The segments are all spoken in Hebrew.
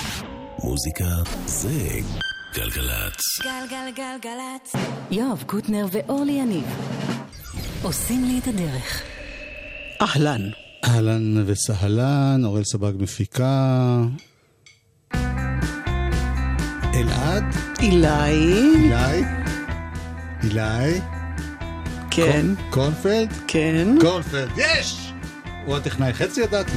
מוזיקה. מוזיקה זה גלגלצ. גלגלגלגלצ. יואב קוטנר ואורלי יניב עושים לי את הדרך. אהלן. אהלן וסהלן, אוראל סבג מפיקה. אלעד? אילי. אילי? אילי? כן. קור- קורנפלד? כן. קורנפלד, יש! הוא הטכנאי, חצי ידעתי.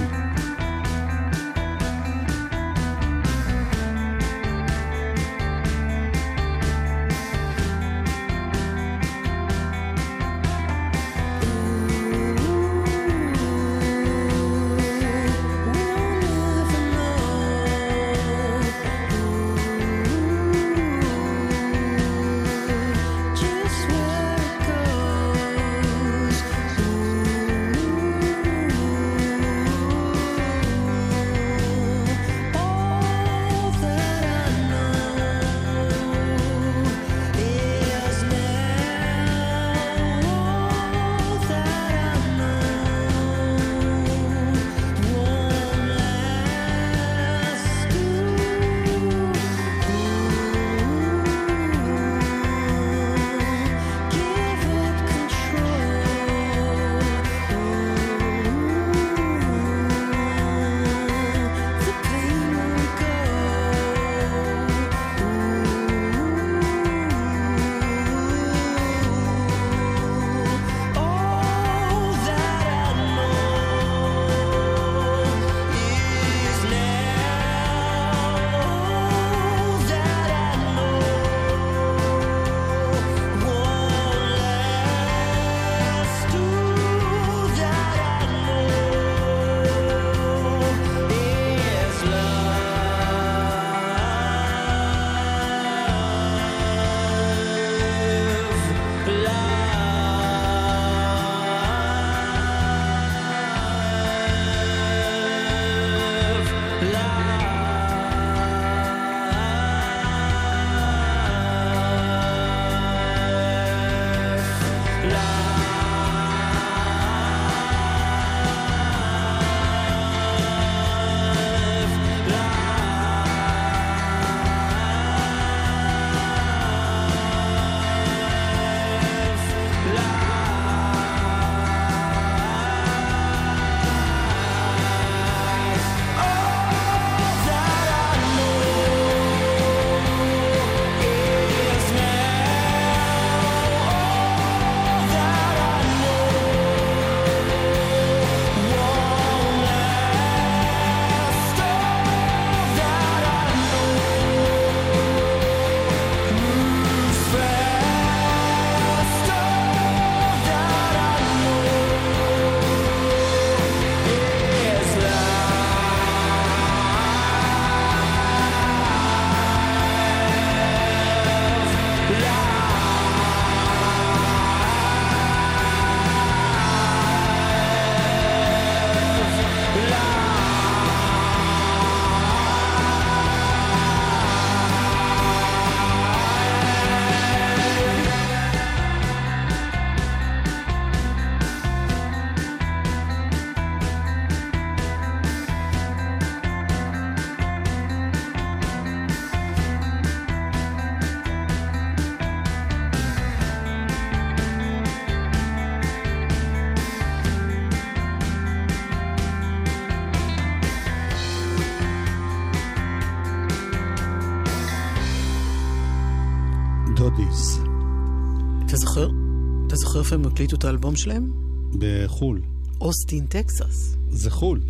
איפה הם הקליטו את האלבום שלהם? בחו"ל. אוסטין, טקסס. זה חו"ל.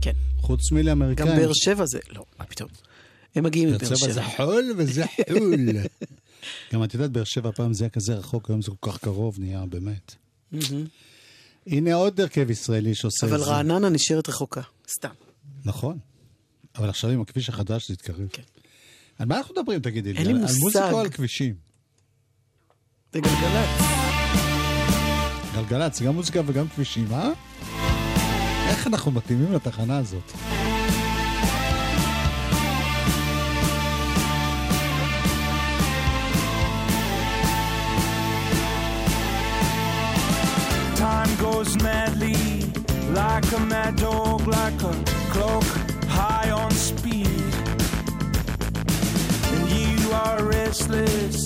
כן. חוץ גם מלאמריקאים. באר שבע זה... לא, מה פתאום. הם מגיעים מבאר באר שבע זה. חול וזה חול. גם את יודעת, באר שבע פעם זה היה כזה רחוק, היום זה כל כך קרוב, נהיה באמת. הנה עוד הרכב ישראלי שעושה את אבל זה. רעננה נשארת רחוקה. סתם. נכון. אבל עכשיו עם הכביש החדש זה יתקרב. כן. על מה אנחנו מדברים, תגידי לי? אין לי על מושג. מוזיקה או על כבישים? זה גלגלצ. גלגלצ, גם מוזיקה וגם כבישים, אה? איך אנחנו מתאימים לתחנה הזאת? Time goes madly, like a mad dog, like a clock high on speed. And you are restless,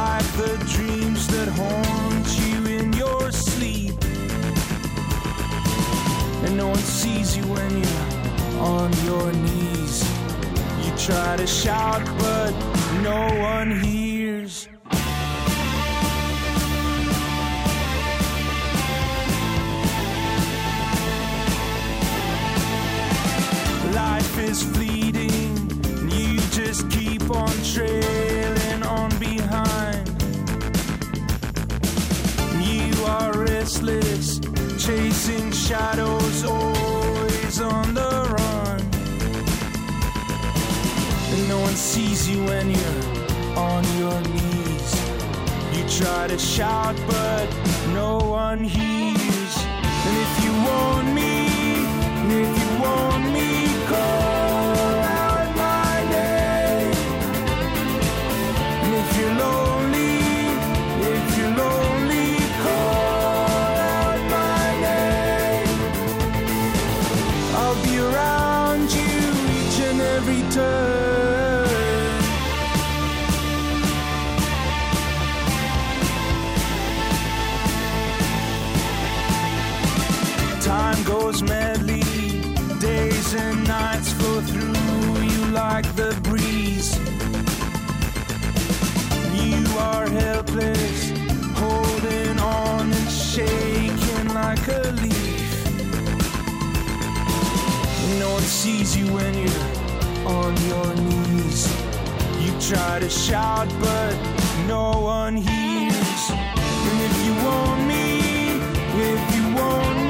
like the dreams that haunt you. And no one sees you when you're on your knees. You try to shout, but no one hears. Shadows, always on the run. And no one sees you when you're on your knees. You try to shout, but no one hears. And if you want me, if you like the breeze. You are helpless, holding on and shaking like a leaf. No one sees you when you're on your knees. You try to shout, but no one hears. And if you want me, if you want me,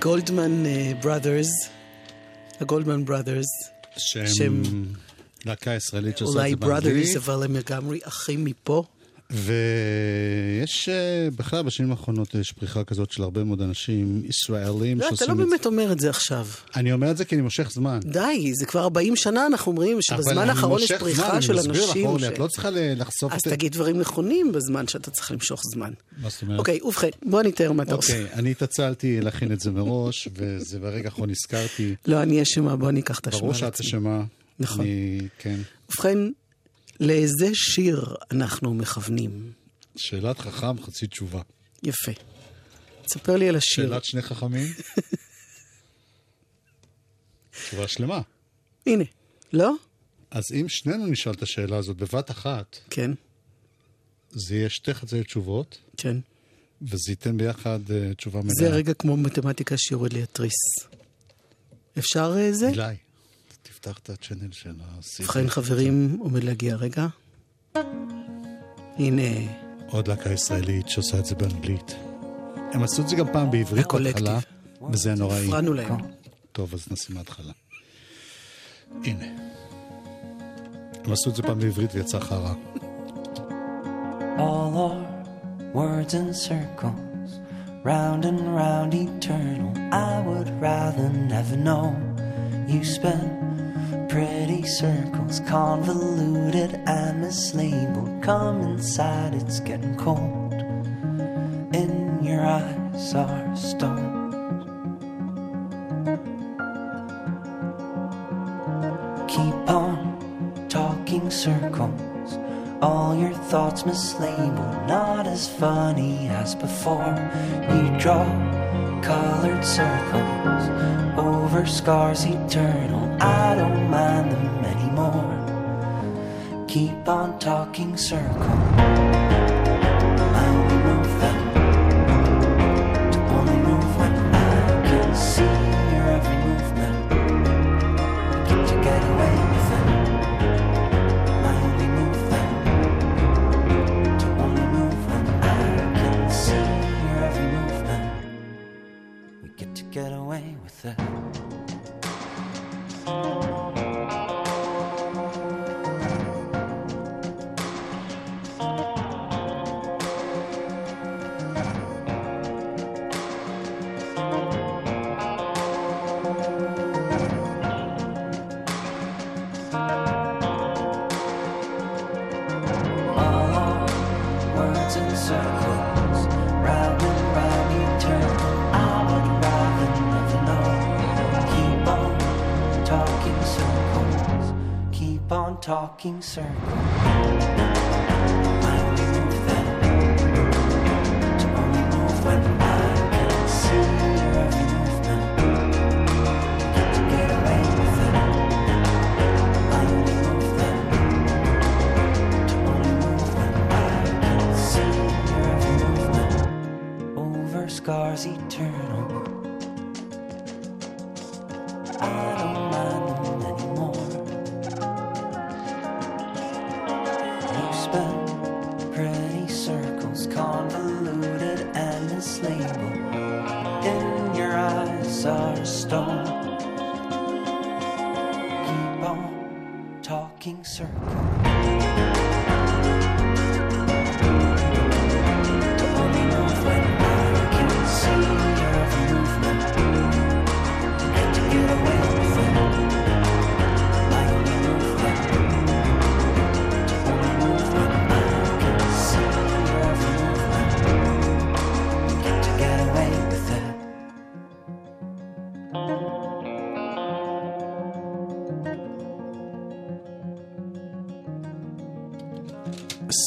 הגולדמן בראדרס, הגולדמן בראדרס, שהם להקה ישראלית שעושה את אולי זה באנגלית. בראדרס, אבל הם לגמרי אחים מפה. ויש אה, בכלל בשנים האחרונות יש פריחה כזאת של הרבה מאוד אנשים ישראלים לא, אתה שעושים לא את זה. באמת אומר את זה עכשיו. אני אומר את זה כי אני מושך זמן. די, זה כבר 40 שנה אנחנו אומרים אבל שבזמן אני האחרון יש מושך פריחה זמן, של אני מסביר לך, אנשים. אורלי, את לא צריכה לחשוף אז את זה. תגיד דברים נכונים בזמן שאתה צריך למשוך זמן. מה זאת אומרת? אוקיי, ובכן, בוא נתאר מה אתה עושה. אוקיי, אני התעצלתי להכין את זה מראש, וזה ברגע האחרון נזכרתי. לא, אני אשמה, בוא ניקח את השמה ברור שאת. אשמה. נכון. אני- כן. ובכן, לאיזה שיר אנחנו מכוונים? שאלת חכם, חצי תשובה. יפה. תספר לי על השיר. שאלת שני חכמים? תשובה שלמה. הנה, לא? אז אם שנינו נשאל את השאלה הזאת בבת אחת, כן, זה יהיה שתי חצאי תשובות, כן. וזה ייתן ביחד אה, תשובה מלאה. זה רגע כמו מתמטיקה שיורד לי התריס. אפשר אה, זה? אילי, תפתח את הצ'אנל של ה-CD. ובכן, חברים, עומד להגיע רגע. הנה, עוד להקה ישראלית שעושה את זה באנגלית. הם עשו את זה גם פעם בעברית הקולקטיב. בהתחלה, וזה היה נוראי. הפרענו להם. טוב, אז נשים מההתחלה. הנה. הם עשו את זה פעם בעברית ויצא חרא. All our words and circles, round and round eternal. I would rather never know. You spin pretty circles, convoluted and mislabeled. Come inside, it's getting cold. In your eyes are stones. Keep on talking circles All your thoughts mislabeled, not as funny as before. You draw colored circles over scars eternal. I don't mind them anymore. Keep on talking circles. fucking circle. King Sir.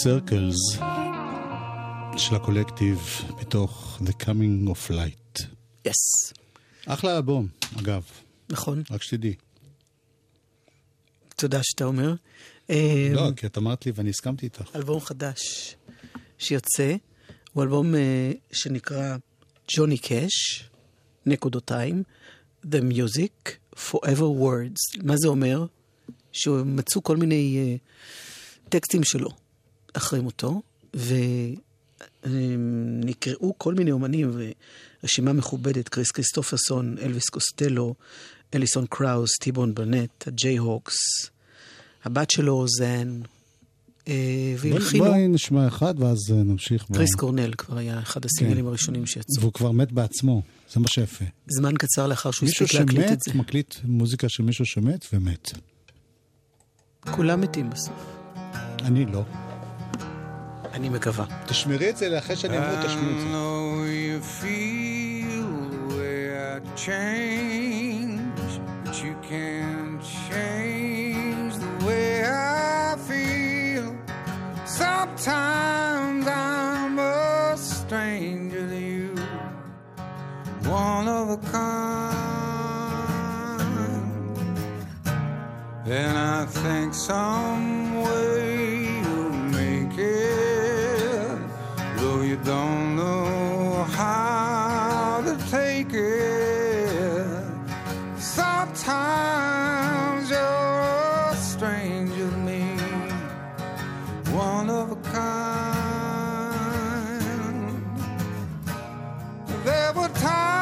Circles של הקולקטיב בתוך The Coming of Light. יס. אחלה אלבום, אגב, נכון, רק שתדעי. תודה שאתה אומר. לא, כי את אמרת לי ואני הסכמתי איתך. אלבום חדש שיוצא, הוא אלבום אה, שנקרא ג'וני קאש, נקודותיים, The Music Forever Words. מה זה אומר? שמצאו כל מיני אה, טקסטים שלו אחרי מותו, ונקראו כל מיני אומנים, ורשימה מכובדת, קריס כריסטופרסון, אלוויס קוסטלו, אליסון קראוס, טי בון ברנט, הג'ייהוקס, הבת שלו רוזאן, אה, והלחינו. בואי נשמע אחד ואז אה, נמשיך. ב- קריס קורנל כבר היה אחד הסינגלים הראשונים שיצאו. והוא כבר מת בעצמו, זה מה שיפה. זמן קצר לאחר שהוא מישהו הספיק להקליט את זה. שמת, מקליט מוזיקה של מישהו שמת ומת. כולם מתים בסוף. אני לא. אני מקווה. תשמרי את זה לאחרי שאני אמור, תשמרי את I זה. know you feel the time.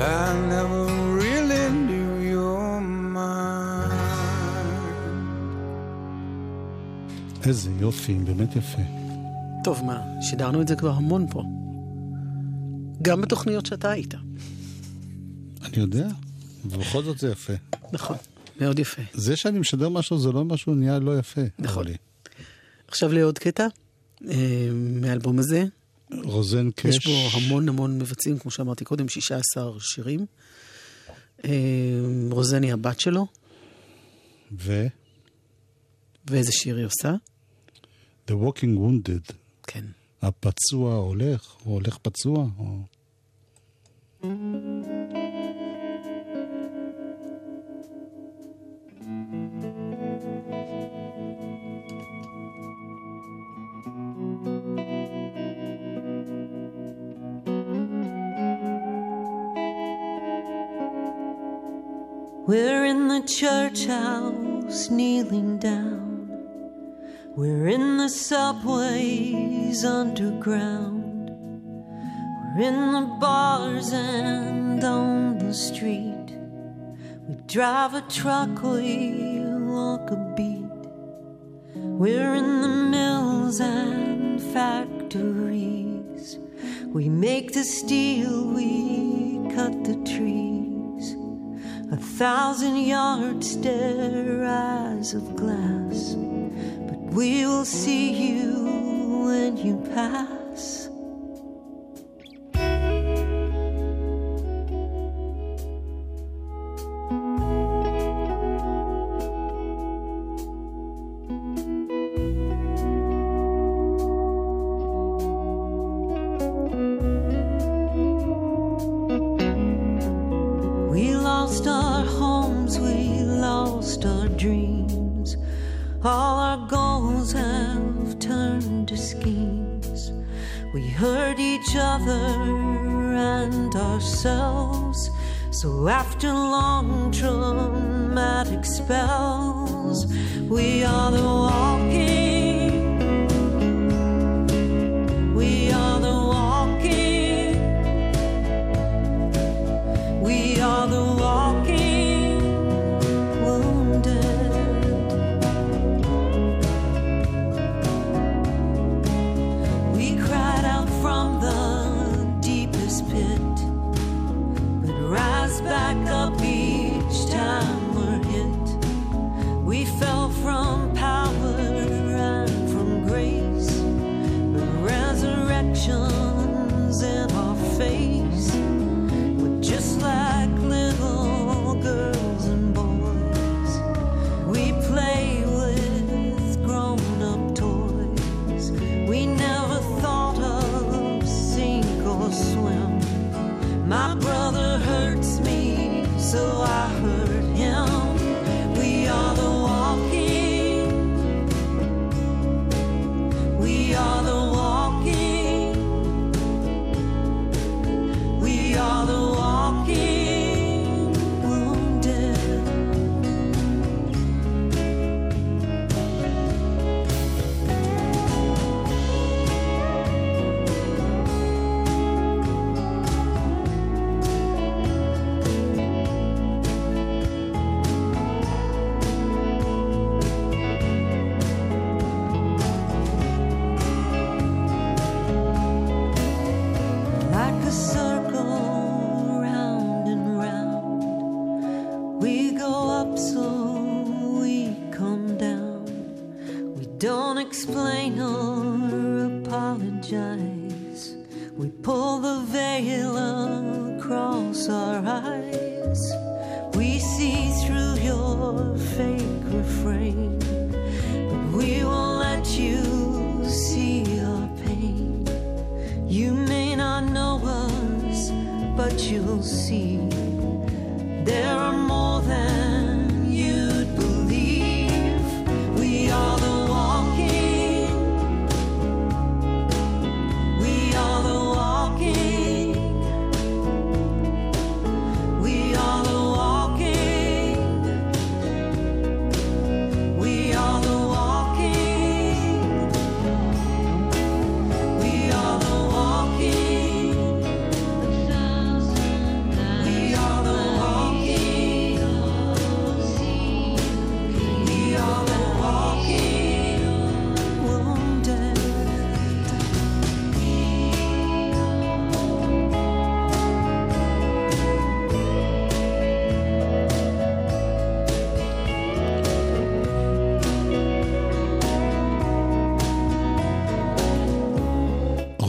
I never really knew your mind. איזה יופי, באמת יפה. טוב, מה, שידרנו את זה כבר המון פה. גם בתוכניות שאתה היית. אני יודע, ובכל זאת זה יפה. נכון, מאוד יפה. זה שאני משדר משהו זה לא משהו נהיה לא יפה. נכון. עכשיו לעוד קטע אה, מהאלבום הזה. רוזן קש. יש בו המון המון מבצעים, כמו שאמרתי קודם, 16 שירים. אה, רוזן היא הבת שלו, ו... ואיזה שיר היא עושה? The Walking Wounded. כן. הפצוע הולך, או הולך פצוע, או... We're in the church house kneeling down. We're in the subways underground. We're in the bars and on the street. We drive a truck, we walk a beat. We're in the mills and factories. We make the steel, we cut the trees. Thousand yards stare eyes of glass. But we will see you when you pass. after long traumatic spell.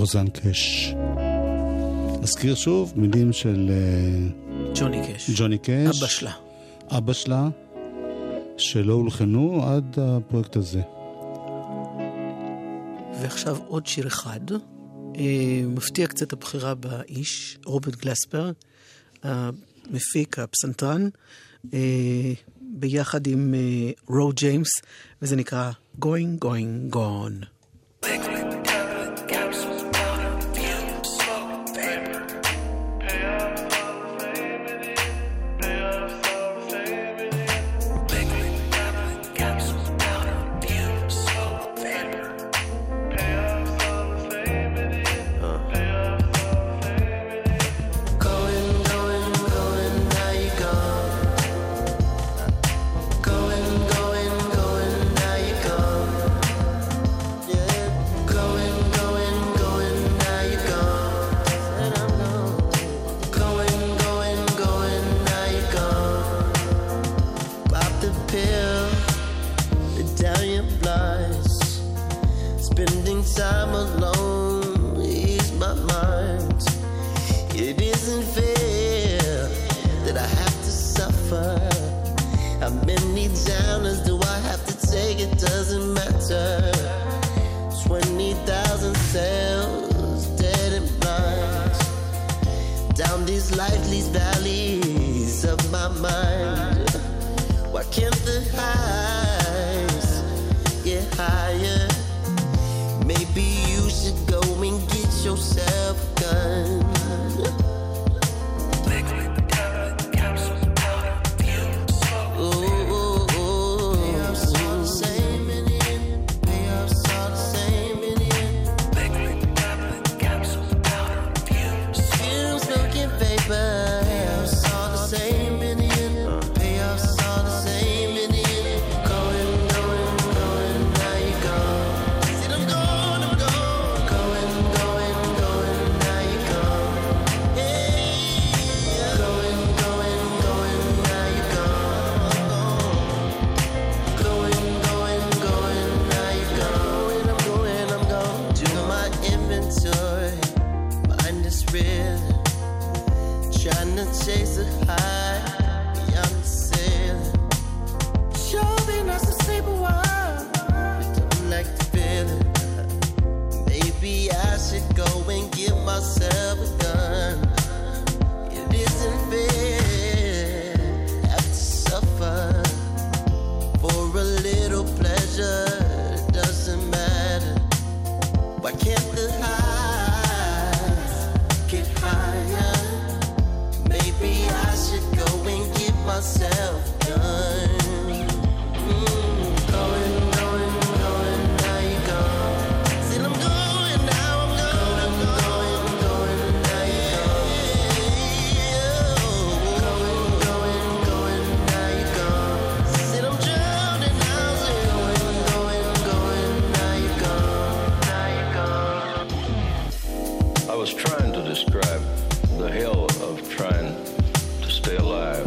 רוזן קאש. אזכיר שוב מילים של... אה, ג'וני קאש. ג'וני קאש. אבא שלה. אבא שלה, שלא הולחנו עד הפרויקט הזה. ועכשיו עוד שיר אחד. אה, מפתיע קצת הבחירה באיש, רוברט גלספר, המפיק, הפסנתרן, אה, ביחד עם רו ג'יימס, וזה נקרא Going, Going, Gone. done. Stay alive.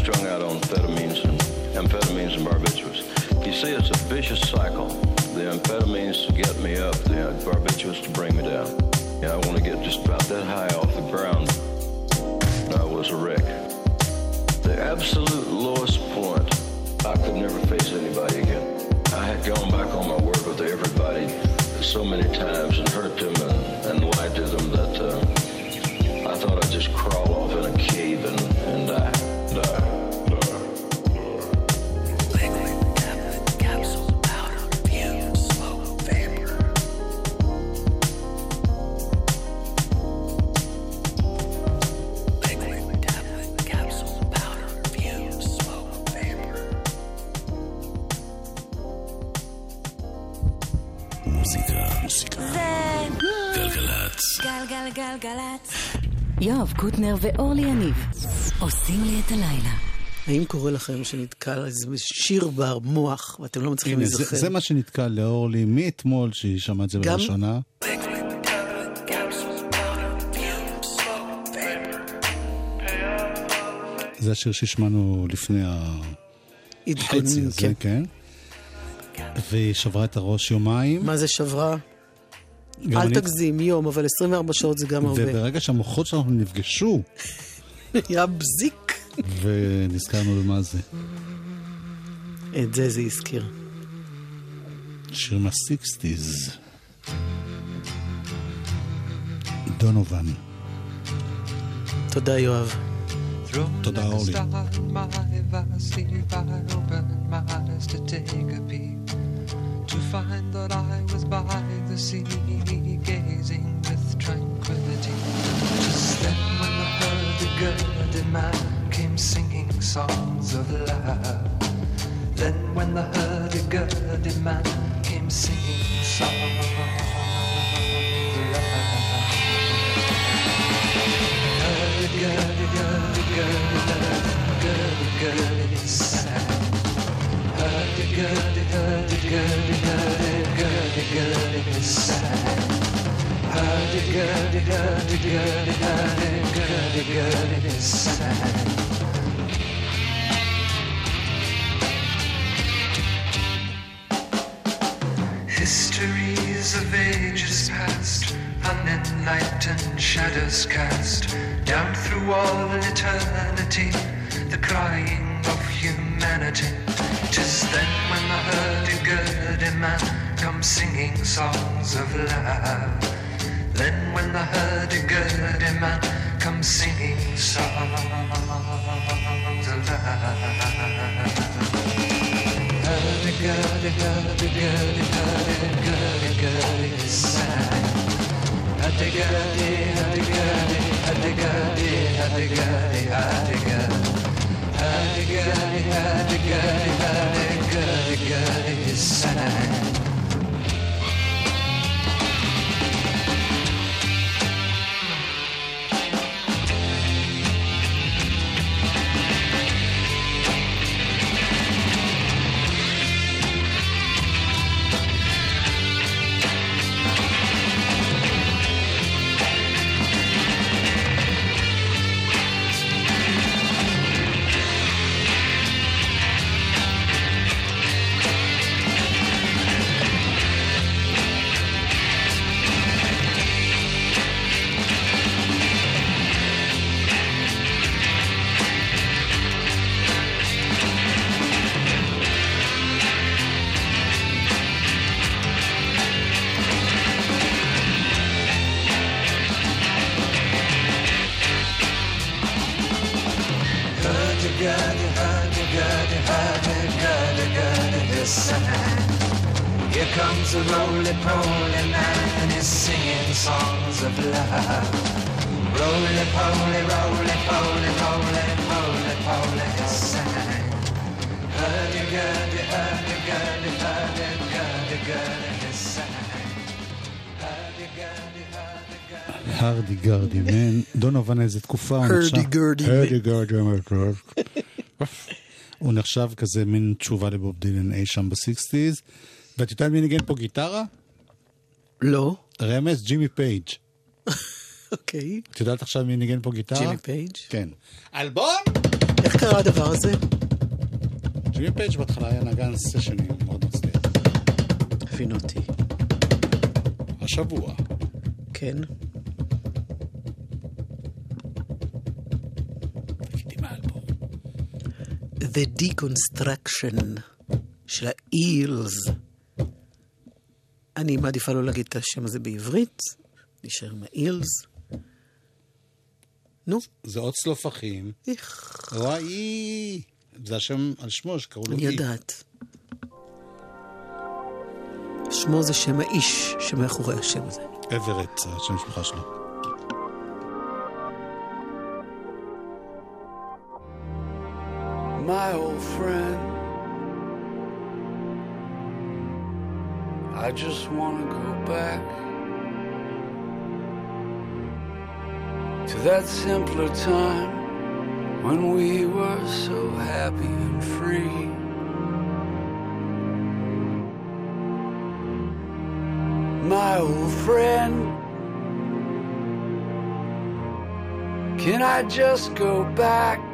Strung out on amphetamines and amphetamines and barbiturates. You see, it's a vicious cycle. The amphetamines to get me up, the barbiturates to bring me down. Yeah, I want to get just about that high off the ground. I was a wreck. The absolute lowest point, I could never face anybody again. I had gone back on my word with everybody so many times and hurt them uh, גלגלגלגלצ. יואב קוטנר ואורלי יניב עושים לי את הלילה. האם קורה לכם שנתקע איזה שיר במוח ואתם לא מצליחים זה, להיזכר? זה מה שנתקע לאורלי מאתמול שהיא שמעה את זה גם- בראשונה. זה השיר שהשמענו לפני החצי הזה, כן. כן. והיא שברה את הראש יומיים. מה זה שברה? אל אני- תגזים, יום, אבל 24 שעות זה גם הרבה. וברגע שהמוחות שלנו נפגשו, היה בזיק. ונזכרנו במה זה. את זה זה הזכיר. שיר מהסיקסטיז. דונובן. תודה, יואב. תודה, אורלי. To find that I was by the sea, gazing with tranquility. Just then, when the hurdy-gurdy man came singing songs of love, then when the hurdy-gurdy man came singing songs of love. Hurdy-gurdy, sad. Hurdy-gurdy, hurdy-gurdy, hurdy-gurdy, sad. Histories of ages past, unenlightened shadows cast down through all eternity, the crying of humanity. Tis then when the hurdy-gurdy man comes singing songs of love. Then when the hurdy-gurdy man comes singing songs of love. Hurdy-gurdy, hurdy-gurdy, hurdy-gurdy, hurdy gurdy Hurdy-gurdy, hurdy-gurdy, hurdy-gurdy, hurdy-gurdy, hurdy-gurdy her gay, her gay, her gay, gay, Hurdy Gurdy Man. הוא נחשב כזה מין תשובה לבוב דילן אי שם ב sixties. ואת יודעת מי ניגן פה גיטרה? לא. רמז, ג'ימי פייג'. אוקיי. את יודעת עכשיו מי ניגן פה גיטרה? ג'ימי פייג'? כן. אלבום? איך קרה הדבר הזה? ג'ימי פייג' בהתחלה היה נגן סשנים מאוד מצליח. הבין אותי. השבוע. כן. תגידי מה האלבום. The Deconstruction של ה-Eels. אני מעדיפה לא להגיד את השם הזה בעברית, נשאר עם ה-Eels. נו, זה עוד צלופחים. איך, וואי. זה השם על שמו שקראו לו אני אי. יודעת. שמו זה שם האיש שמאחורי השם הזה. אברט, זה השם המשפחה שלו. I just want to go back to that simpler time when we were so happy and free. My old friend, can I just go back?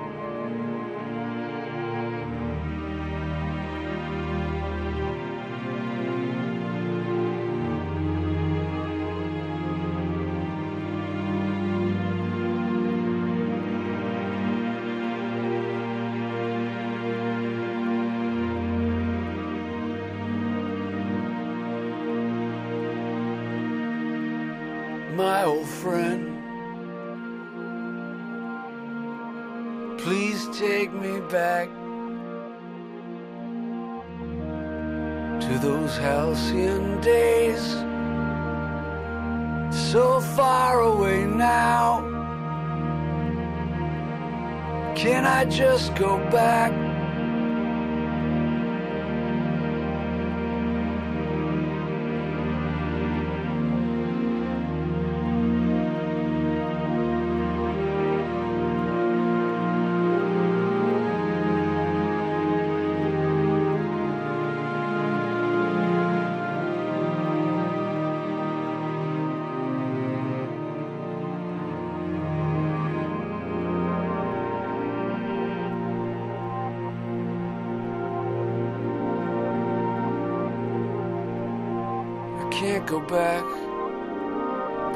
Can't go back,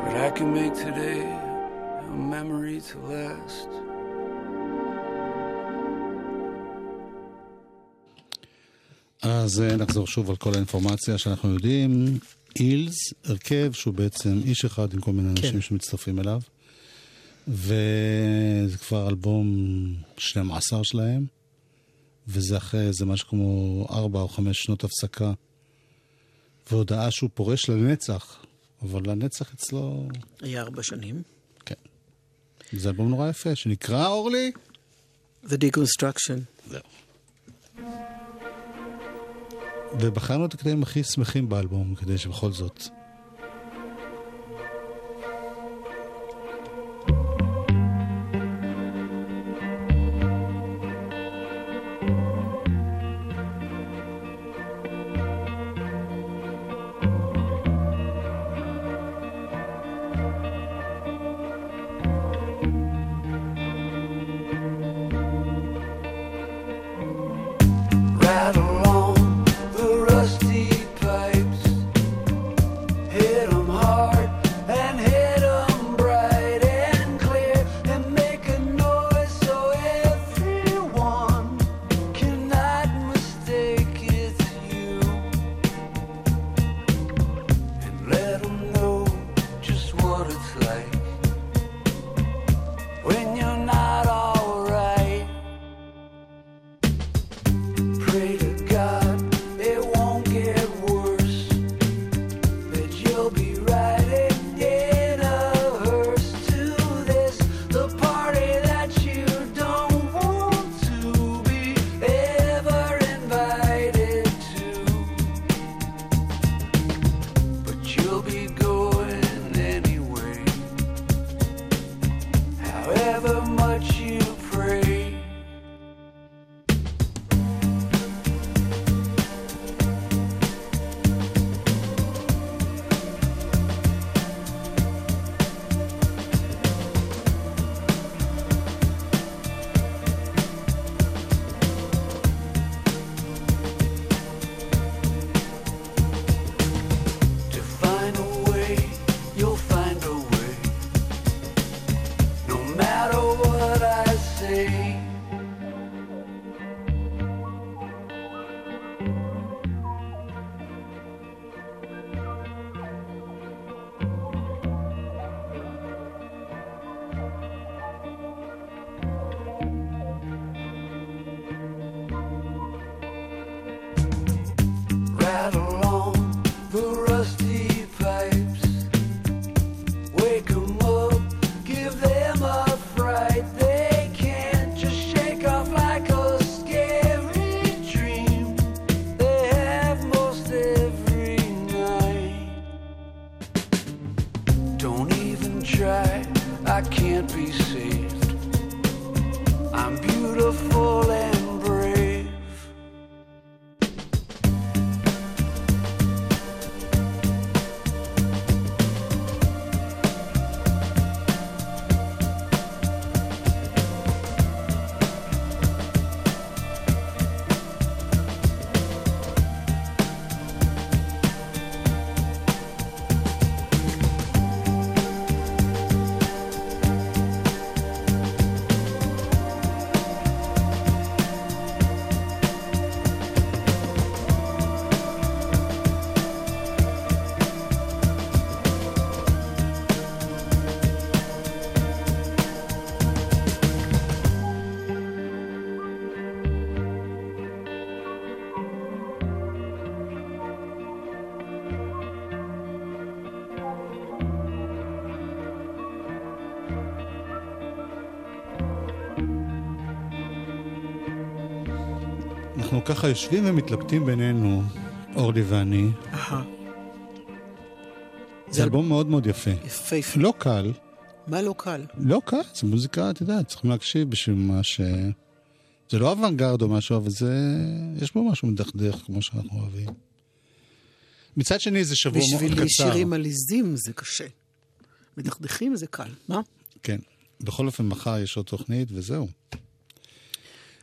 but I can make today a memory to last. אז אה, נחזור שוב על כל האינפורמציה שאנחנו יודעים. אילס, הרכב שהוא בעצם איש אחד עם כל מיני אנשים כן. שמצטרפים אליו. וזה כבר אלבום 12 שלהם, וזה אחרי איזה משהו כמו 4 או 5 שנות הפסקה. והודעה שהוא פורש לנצח, אבל לנצח אצלו... היה ארבע שנים. כן. זה אלבום נורא יפה, שנקרא, אורלי? The Deconstruction. ובחרנו את הקטעים הכי שמחים באלבום, כדי שבכל זאת... ככה יושבים ומתלבטים בינינו, אורלי ואני. אהה. זה אלבום מאוד מאוד יפה. יפהפה. לא קל, מה לא קל? לא קל, זה מוזיקה, אתה יודע, צריכים להקשיב בשביל מה ש... זה לא אוונגרד או משהו, אבל זה... יש בו משהו מדכדך, כמו שאנחנו אוהבים. מצד שני, זה שבוע מאוד קצר. בשביל שירים עליזים זה קשה. מדכדכים זה קל. מה? כן. בכל אופן, מחר יש עוד תוכנית, וזהו.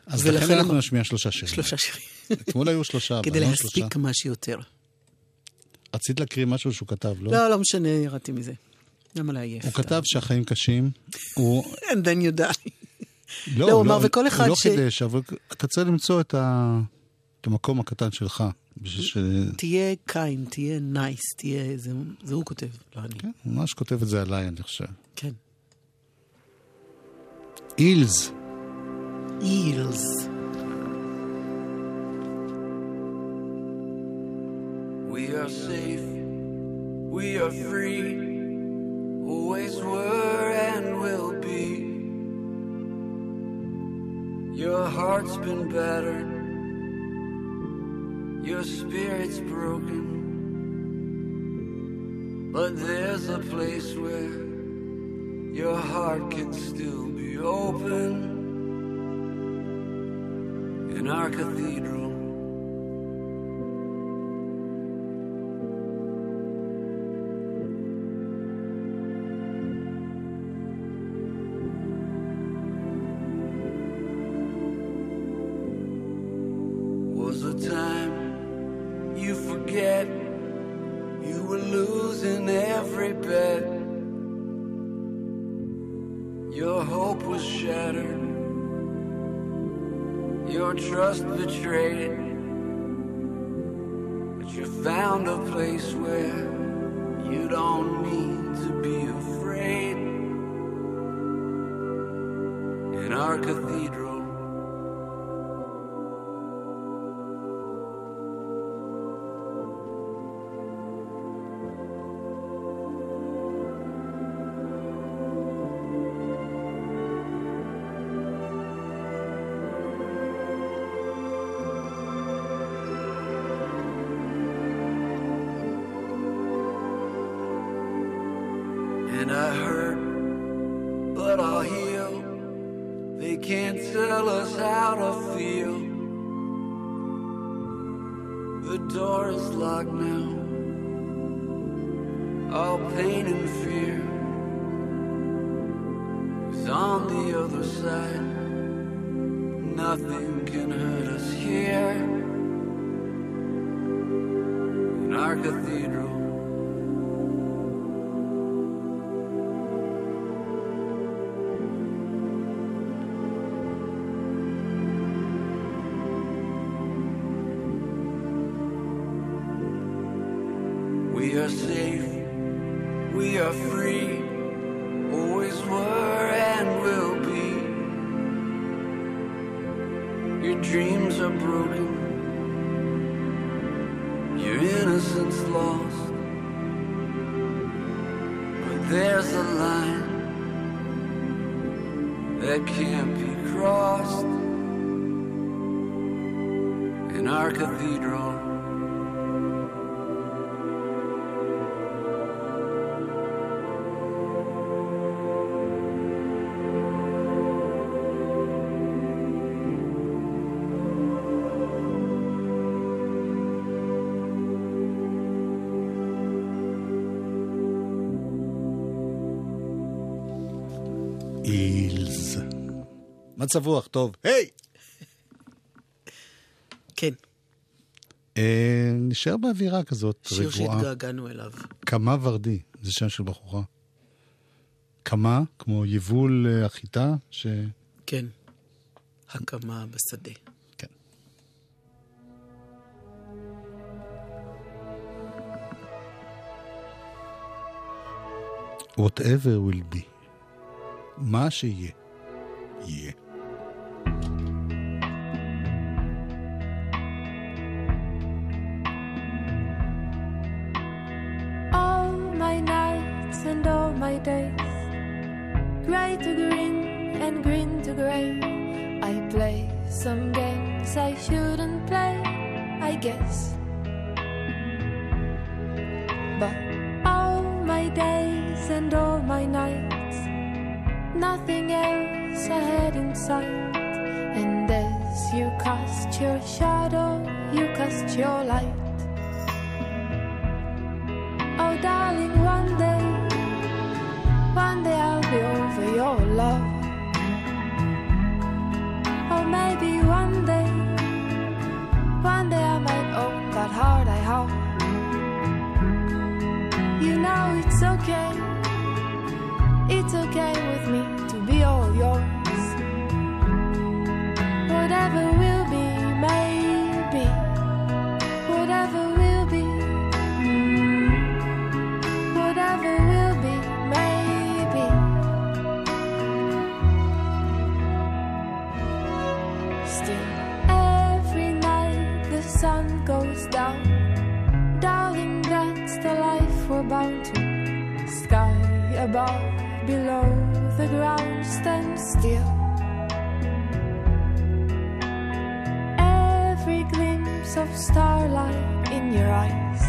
אז לכן אנחנו נשמיע שלושה שירים. שלושה שירים. אתמול היו שלושה, כדי אבל לא להספיק. כמה שיותר. רצית להקריא משהו שהוא כתב, לא? לא, לא משנה, ירדתי מזה. למה לעייף? הוא כתב שהחיים קשים. הוא... And then you die. לא, לא, הוא אמר, וכל הוא אחד לא ש- חידש, אבל אתה צריך למצוא את המקום הקטן שלך. תהיה kind, תהיה nice, תהיה... זה- זה הוא כותב, לא אני. כן, הוא ממש כותב את זה עליי, אני חושב. כן. אילס. eels. We are safe, we are free, always were and will be. Your heart's been battered, your spirit's broken. But there's a place where your heart can still be open in our cathedral. אילס. מצב רוח טוב. היי! כן, אה, נשאר באווירה כזאת שיר רגועה. שהתגעגענו אליו. קמה ורדי, זה שם של בחורה. קמה, כמו יבול אה, החיטה, ש... כן, הקמה בשדה. כן. whatever will be. מה שיהיה, year. All my nights and all my days, grey to green and green to grey. I play some games I shouldn't play, I guess. But all my days and all my nights nothing else ahead in sight. And as you cast your shadow, you cast your light. Oh, darling, one day, one day I'll be over your love. Or maybe one day, one day I might open that heart I have. You know it's okay, it's okay with me to be all yours. Whatever will be, maybe, whatever will be. mm, Whatever will be, maybe. Still, every night the sun goes down. Darling, that's the life we're bound to. Sky above, below the ground, stand still. Every glimpse of starlight in your eyes,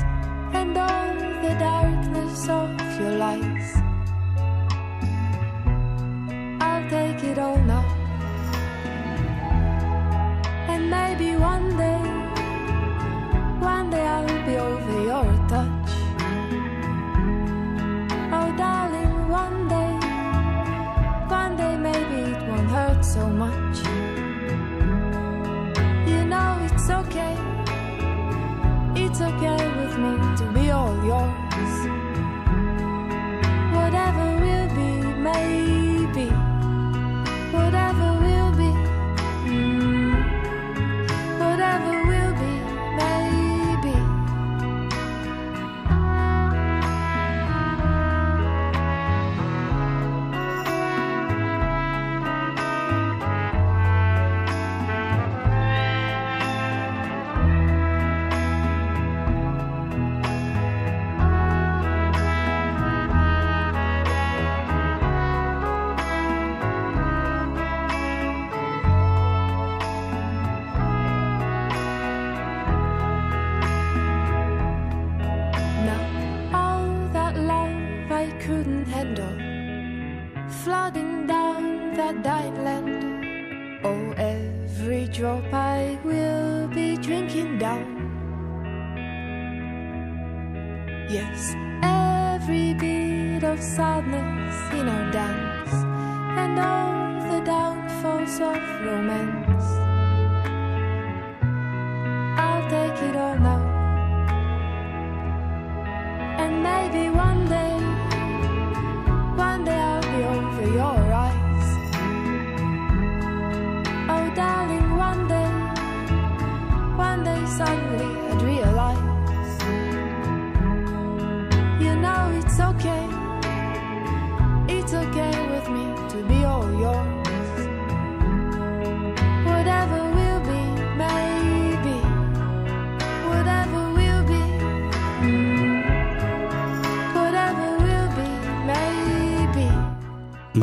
and all the darkness of your lies. I'll take it all now. Again. Yes, every bit of sadness in our dance, and all the downfalls of romance. I'll take it all now.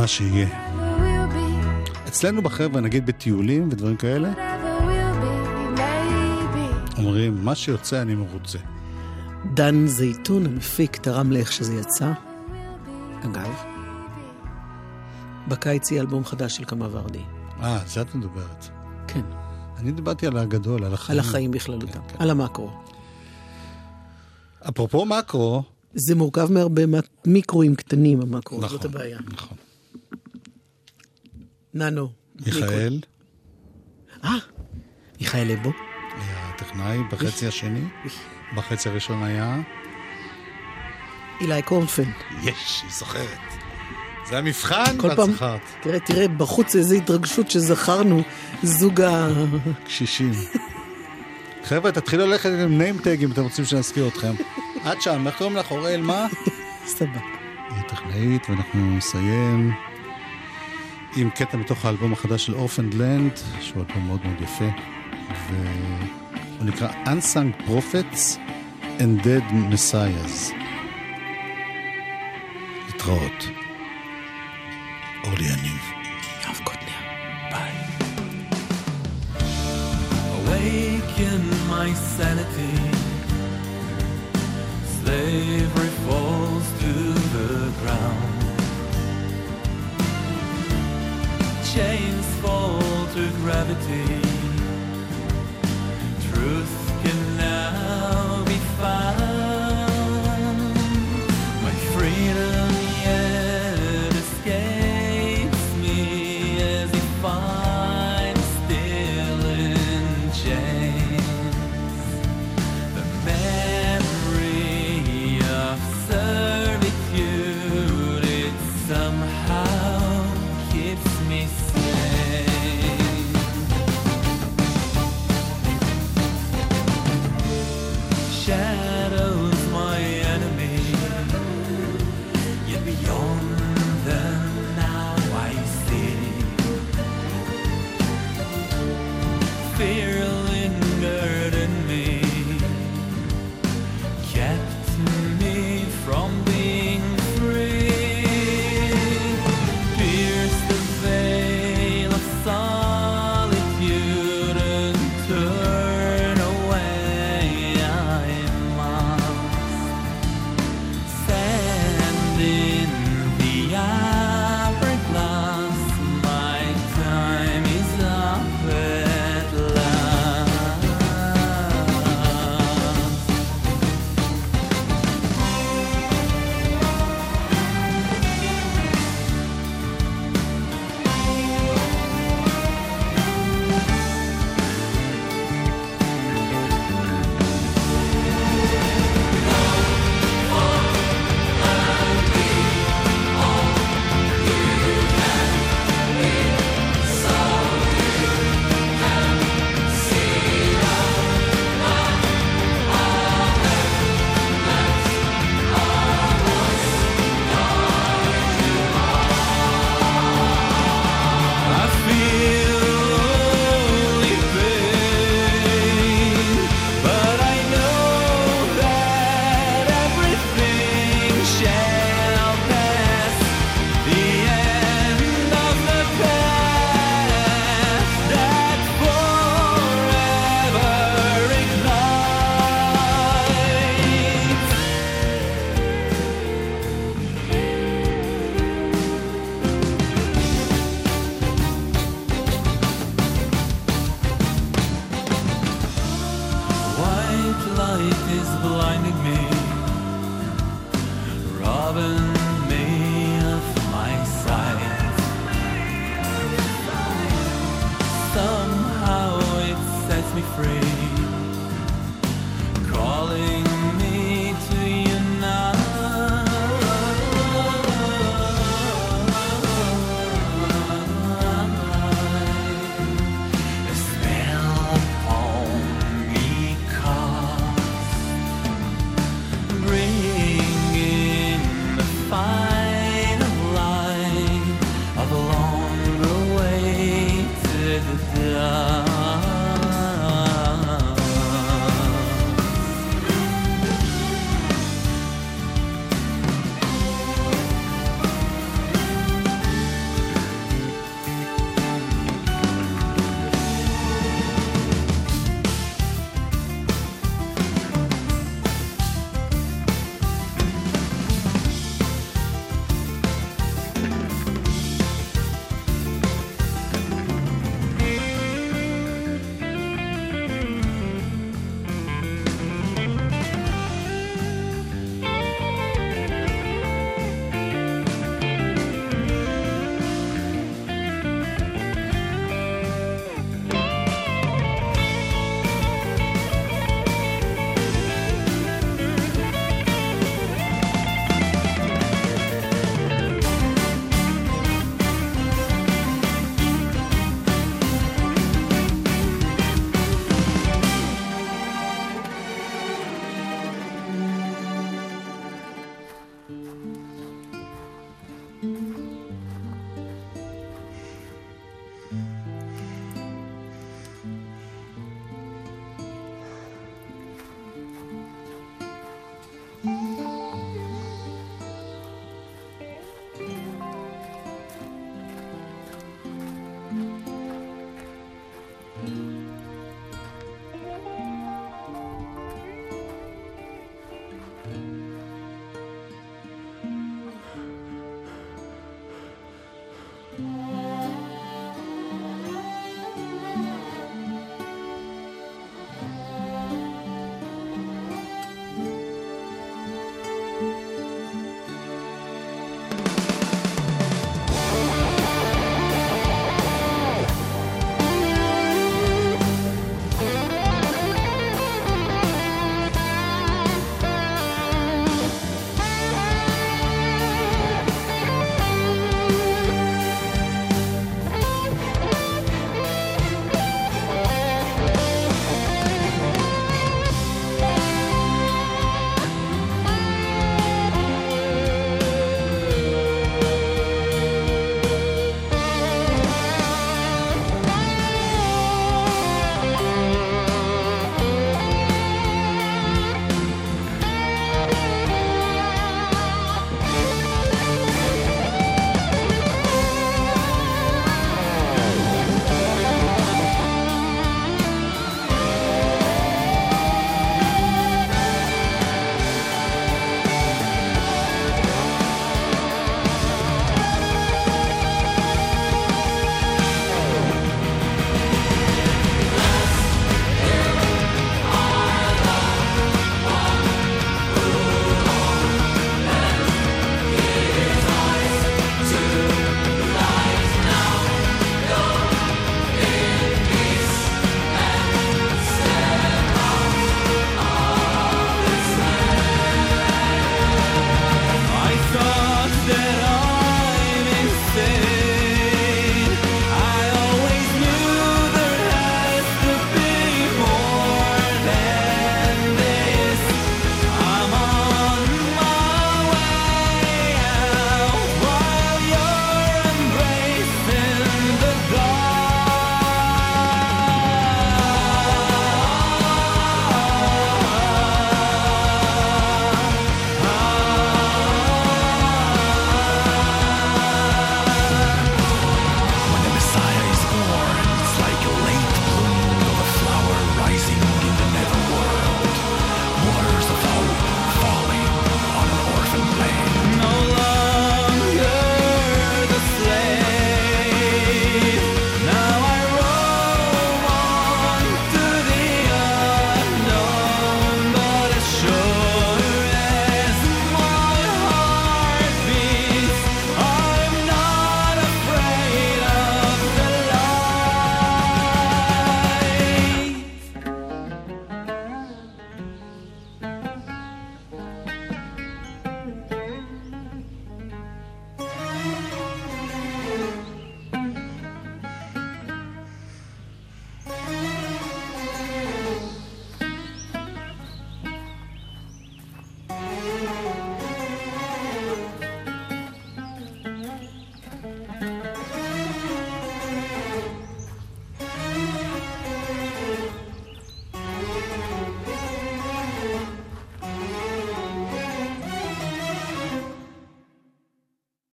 מה שיהיה. אצלנו בחבר'ה, נגיד בטיולים ודברים כאלה. אומרים, מה שיוצא אני מרוצה. דן זייתון, המפיק, תרם לאיך שזה יצא. אגב, בקיץ יהיה אלבום חדש של קמה ורדי. אה, זה את מדברת. כן, אני דיברתי על הגדול, על החיים. על החיים בכללותם, על המקרו. אפרופו מקרו, זה מורכב מהרבה מה- מיקרואים קטנים, המקרו, נכון, זאת הבעיה. נכון. ננו. מיכאל אה, מיכאל לבו. היה טכנאי בחצי השני, בחצי הראשון היה... אילי קורנפן. יש, היא זוכרת. זה המבחן, כל ואת זכרת. תראה, תראה, בחוץ איזו התרגשות שזכרנו זוג ה... קשישים. חבר'ה, תתחילו ללכת עם tag אם אתם רוצים שנזכיר אתכם. את שם, איך קוראים לך? אוראל, מה? סבבה. היא טכנאית, ואנחנו נסיים עם קטע מתוך האלבום החדש של אורפנד לנד, שהוא אלבום מאוד מאוד יפה, והוא נקרא Unsung Prophets and Dead Messiahs. להתראות. אורלי יניב. יואב קוטנר. ביי. awaken my sanity. Slavery falls to the ground. Chains fall to gravity. Truth can now be found.